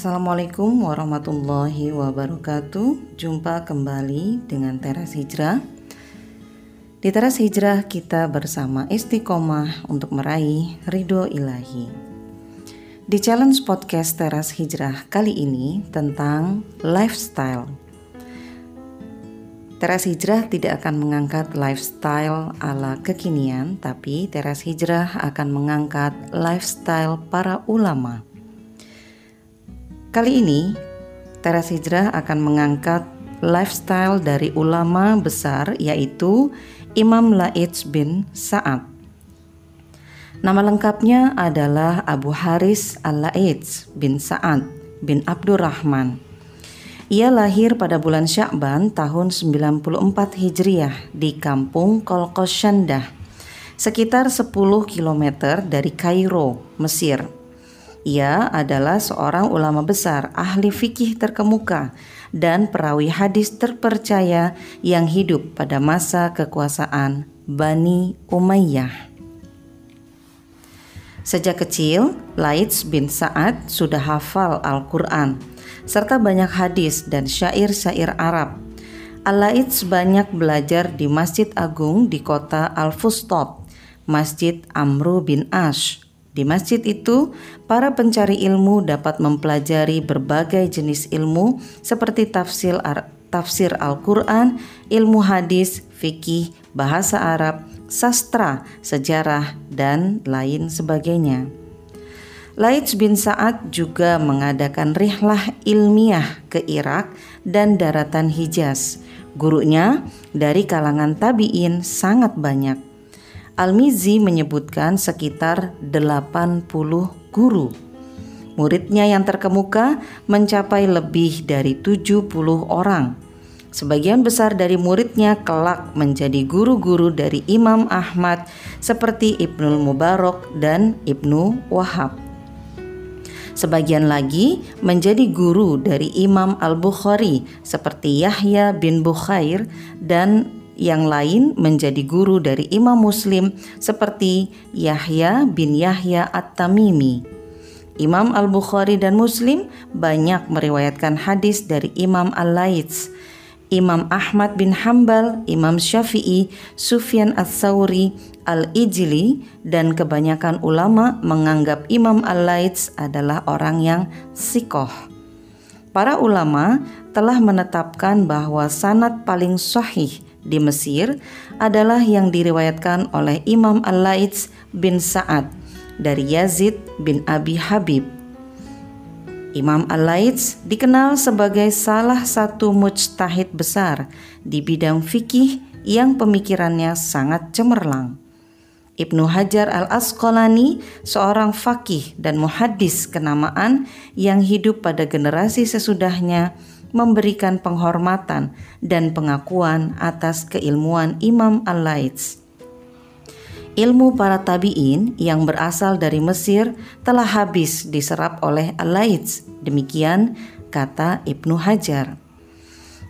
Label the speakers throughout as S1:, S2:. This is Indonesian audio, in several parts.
S1: Assalamualaikum warahmatullahi wabarakatuh. Jumpa kembali dengan Teras Hijrah. Di Teras Hijrah kita bersama istiqomah untuk meraih ridho ilahi. Di challenge podcast Teras Hijrah kali ini tentang lifestyle. Teras Hijrah tidak akan mengangkat lifestyle ala kekinian, tapi Teras Hijrah akan mengangkat lifestyle para ulama Kali ini, Teras Hijrah akan mengangkat lifestyle dari ulama besar yaitu Imam Laits bin Sa'ad. Nama lengkapnya adalah Abu Haris Al-Laits bin Sa'ad bin Abdurrahman. Ia lahir pada bulan Syakban tahun 94 Hijriah di kampung Kolkosyandah, sekitar 10 km dari Kairo, Mesir. Ia adalah seorang ulama besar, ahli fikih terkemuka, dan perawi hadis terpercaya yang hidup pada masa kekuasaan Bani Umayyah. Sejak kecil, Laits bin Sa'ad sudah hafal Al-Quran, serta banyak hadis dan syair-syair Arab. Al-Laits banyak belajar di Masjid Agung di kota Al-Fustot, Masjid Amru bin Ash, di masjid itu, para pencari ilmu dapat mempelajari berbagai jenis ilmu seperti tafsir tafsir Al-Quran, ilmu hadis, fikih, bahasa Arab, sastra, sejarah, dan lain sebagainya. Laits bin Sa'ad juga mengadakan rihlah ilmiah ke Irak dan daratan Hijaz. Gurunya dari kalangan tabi'in sangat banyak. Al-Mizi menyebutkan sekitar 80 guru. Muridnya yang terkemuka mencapai lebih dari 70 orang. Sebagian besar dari muridnya kelak menjadi guru-guru dari Imam Ahmad seperti Ibnu Mubarak dan Ibnu Wahab. Sebagian lagi menjadi guru dari Imam Al-Bukhari seperti Yahya bin Bukhair dan yang lain menjadi guru dari Imam Muslim seperti Yahya bin Yahya At-Tamimi. Imam Al-Bukhari dan Muslim banyak meriwayatkan hadis dari Imam Al-Laits. Imam Ahmad bin Hambal, Imam Syafi'i, Sufyan Ats-Tsauri, Al-Ijli dan kebanyakan ulama menganggap Imam Al-Laits adalah orang yang sikoh. Para ulama telah menetapkan bahwa sanad paling sahih di Mesir adalah yang diriwayatkan oleh Imam Al-Laits bin Sa'ad dari Yazid bin Abi Habib. Imam Al-Laits dikenal sebagai salah satu mujtahid besar di bidang fikih yang pemikirannya sangat cemerlang. Ibnu Hajar al-Asqalani, seorang fakih dan muhaddis kenamaan yang hidup pada generasi sesudahnya, memberikan penghormatan dan pengakuan atas keilmuan Imam Al-Laits. Ilmu para tabi'in yang berasal dari Mesir telah habis diserap oleh Al-Laits. Demikian kata Ibnu Hajar.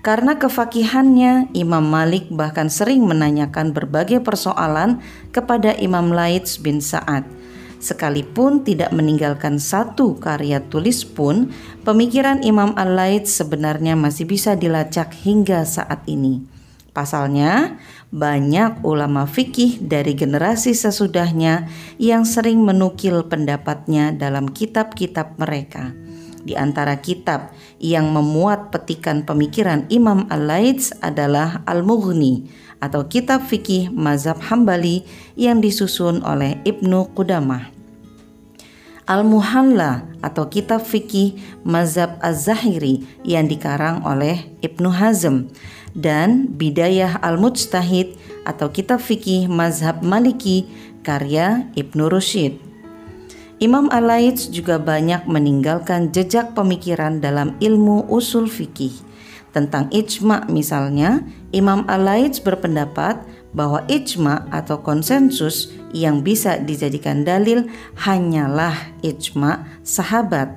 S1: Karena kefakihannya, Imam Malik bahkan sering menanyakan berbagai persoalan kepada Imam Laits bin Sa'ad Sekalipun tidak meninggalkan satu karya tulis pun, pemikiran Imam Al-Laits sebenarnya masih bisa dilacak hingga saat ini. Pasalnya, banyak ulama fikih dari generasi sesudahnya yang sering menukil pendapatnya dalam kitab-kitab mereka. Di antara kitab yang memuat petikan pemikiran Imam Al-Laits adalah Al-Mughni atau kitab fikih mazhab Hambali yang disusun oleh Ibnu Qudamah. Al-Muhalla atau kitab fikih mazhab Az-Zahiri yang dikarang oleh Ibnu Hazm dan Bidayah Al-Mujtahid atau kitab fikih mazhab Maliki karya Ibnu Rushid. Imam Al-Laits juga banyak meninggalkan jejak pemikiran dalam ilmu usul fikih tentang ijma misalnya, Imam Al-Laits berpendapat bahwa ijma atau konsensus yang bisa dijadikan dalil hanyalah ijma sahabat.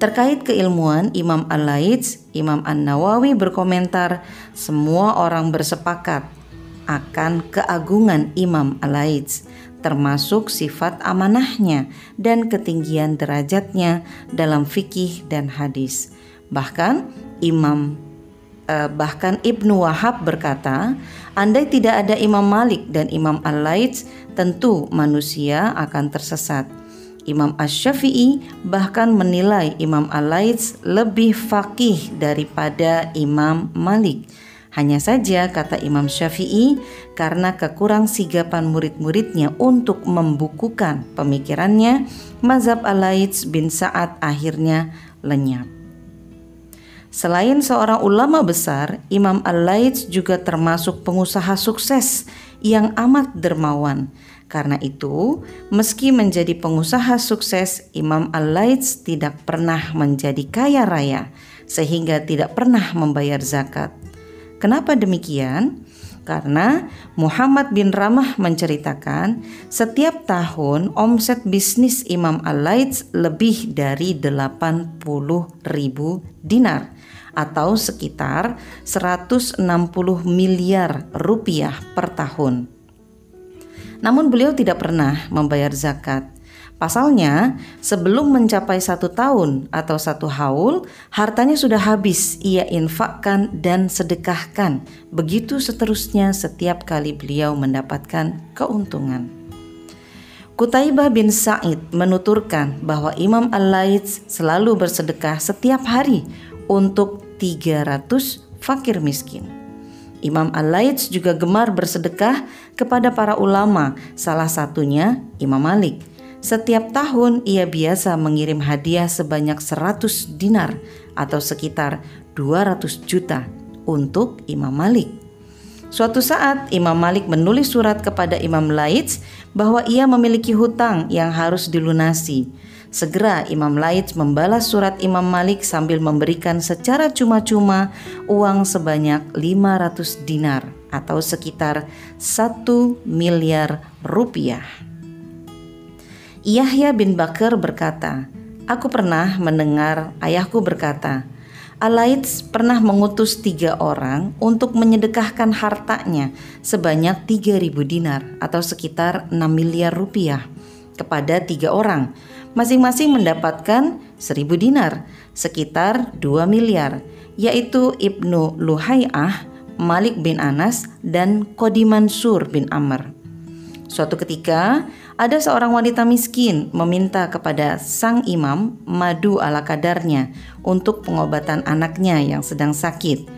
S1: Terkait keilmuan Imam Al-Laits, Imam An-Nawawi berkomentar, semua orang bersepakat akan keagungan Imam Al-Laits, termasuk sifat amanahnya dan ketinggian derajatnya dalam fikih dan hadis. Bahkan Imam eh, bahkan Ibnu Wahab berkata, andai tidak ada Imam Malik dan Imam Al-Laits, tentu manusia akan tersesat. Imam Ash-Syafi'i bahkan menilai Imam Al-Laits lebih fakih daripada Imam Malik. Hanya saja kata Imam Syafi'i karena kekurang sigapan murid-muridnya untuk membukukan pemikirannya, mazhab Al-Laits bin Sa'ad akhirnya lenyap. Selain seorang ulama besar, Imam Al-Laits juga termasuk pengusaha sukses yang amat dermawan. Karena itu, meski menjadi pengusaha sukses, Imam Al-Laits tidak pernah menjadi kaya raya sehingga tidak pernah membayar zakat. Kenapa demikian? Karena Muhammad bin Ramah menceritakan setiap tahun omset bisnis Imam Al-Laits lebih dari 80 ribu dinar atau sekitar 160 miliar rupiah per tahun. Namun beliau tidak pernah membayar zakat Pasalnya, sebelum mencapai satu tahun atau satu haul, hartanya sudah habis ia infakkan dan sedekahkan. Begitu seterusnya setiap kali beliau mendapatkan keuntungan. Kutaibah bin Sa'id menuturkan bahwa Imam Al-Laits selalu bersedekah setiap hari untuk 300 fakir miskin. Imam Al-Laits juga gemar bersedekah kepada para ulama, salah satunya Imam Malik. Setiap tahun ia biasa mengirim hadiah sebanyak 100 dinar atau sekitar 200 juta untuk Imam Malik. Suatu saat Imam Malik menulis surat kepada Imam Laits bahwa ia memiliki hutang yang harus dilunasi. Segera Imam Laits membalas surat Imam Malik sambil memberikan secara cuma-cuma uang sebanyak 500 dinar atau sekitar 1 miliar rupiah. Yahya bin Bakar berkata, Aku pernah mendengar ayahku berkata, Alaits pernah mengutus tiga orang untuk menyedekahkan hartanya sebanyak 3.000 dinar atau sekitar 6 miliar rupiah kepada tiga orang. Masing-masing mendapatkan 1.000 dinar, sekitar 2 miliar, yaitu Ibnu Luhai'ah, Malik bin Anas, dan Qodi Mansur bin Amr. Suatu ketika, ada seorang wanita miskin meminta kepada sang imam madu ala kadarnya untuk pengobatan anaknya yang sedang sakit.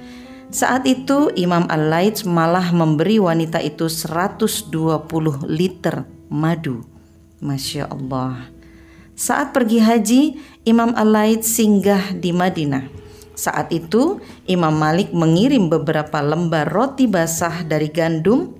S1: Saat itu Imam Al-Laits malah memberi wanita itu 120 liter madu. Masya Allah. Saat pergi haji, Imam Al-Laits singgah di Madinah. Saat itu Imam Malik mengirim beberapa lembar roti basah dari gandum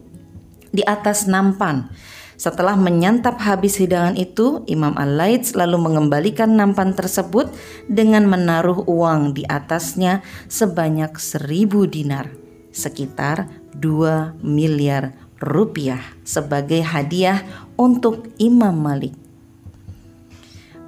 S1: di atas nampan. Setelah menyantap habis hidangan itu, Imam Al-Laits lalu mengembalikan nampan tersebut dengan menaruh uang di atasnya sebanyak seribu dinar, sekitar 2 miliar rupiah sebagai hadiah untuk Imam Malik.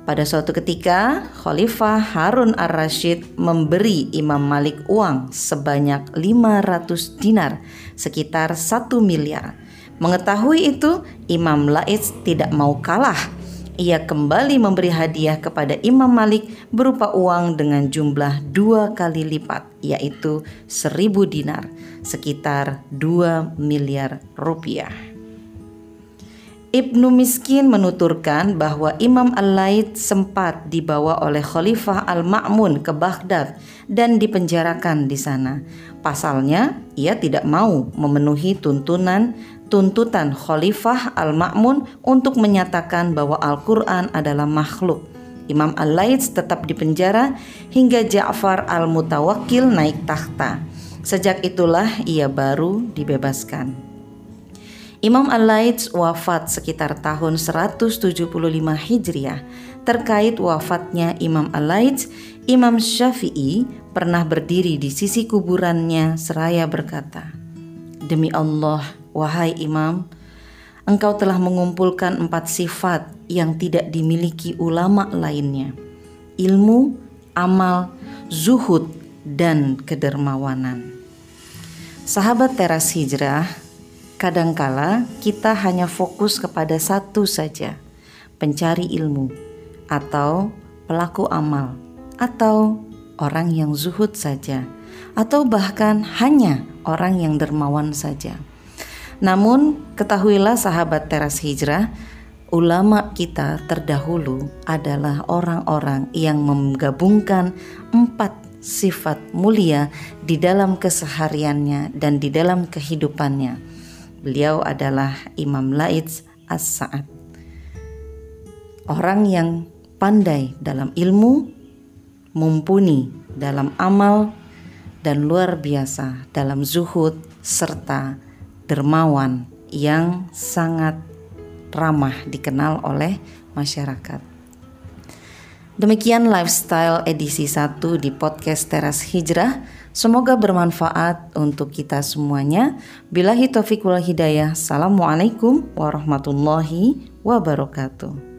S1: Pada suatu ketika, Khalifah Harun ar-Rashid memberi Imam Malik uang sebanyak 500 dinar, sekitar 1 miliar Mengetahui itu, Imam Lais tidak mau kalah. Ia kembali memberi hadiah kepada Imam Malik berupa uang dengan jumlah dua kali lipat, yaitu seribu dinar, sekitar 2 miliar rupiah. Ibnu Miskin menuturkan bahwa Imam Al-Laid sempat dibawa oleh Khalifah Al-Ma'mun ke Baghdad dan dipenjarakan di sana. Pasalnya, ia tidak mau memenuhi tuntunan tuntutan Khalifah Al-Ma'mun untuk menyatakan bahwa Al-Quran adalah makhluk. Imam Al-Laits tetap dipenjara hingga Ja'far Al-Mutawakkil naik takhta. Sejak itulah ia baru dibebaskan. Imam Al-Laits wafat sekitar tahun 175 Hijriah. Terkait wafatnya Imam Al-Laits, Imam Syafi'i pernah berdiri di sisi kuburannya seraya berkata, Demi Allah, Wahai imam, engkau telah mengumpulkan empat sifat yang tidak dimiliki ulama lainnya. Ilmu, amal, zuhud, dan kedermawanan. Sahabat teras hijrah, kadangkala kita hanya fokus kepada satu saja, pencari ilmu, atau pelaku amal, atau orang yang zuhud saja, atau bahkan hanya orang yang dermawan saja. Namun, ketahuilah sahabat teras hijrah, ulama kita terdahulu adalah orang-orang yang menggabungkan empat sifat mulia di dalam kesehariannya dan di dalam kehidupannya. Beliau adalah Imam Laits As-Sa'ad. Orang yang pandai dalam ilmu, mumpuni dalam amal, dan luar biasa dalam zuhud serta dermawan yang sangat ramah dikenal oleh masyarakat. Demikian lifestyle edisi 1 di podcast Teras Hijrah. Semoga bermanfaat untuk kita semuanya. Bila taufiq wal hidayah. Assalamualaikum warahmatullahi wabarakatuh.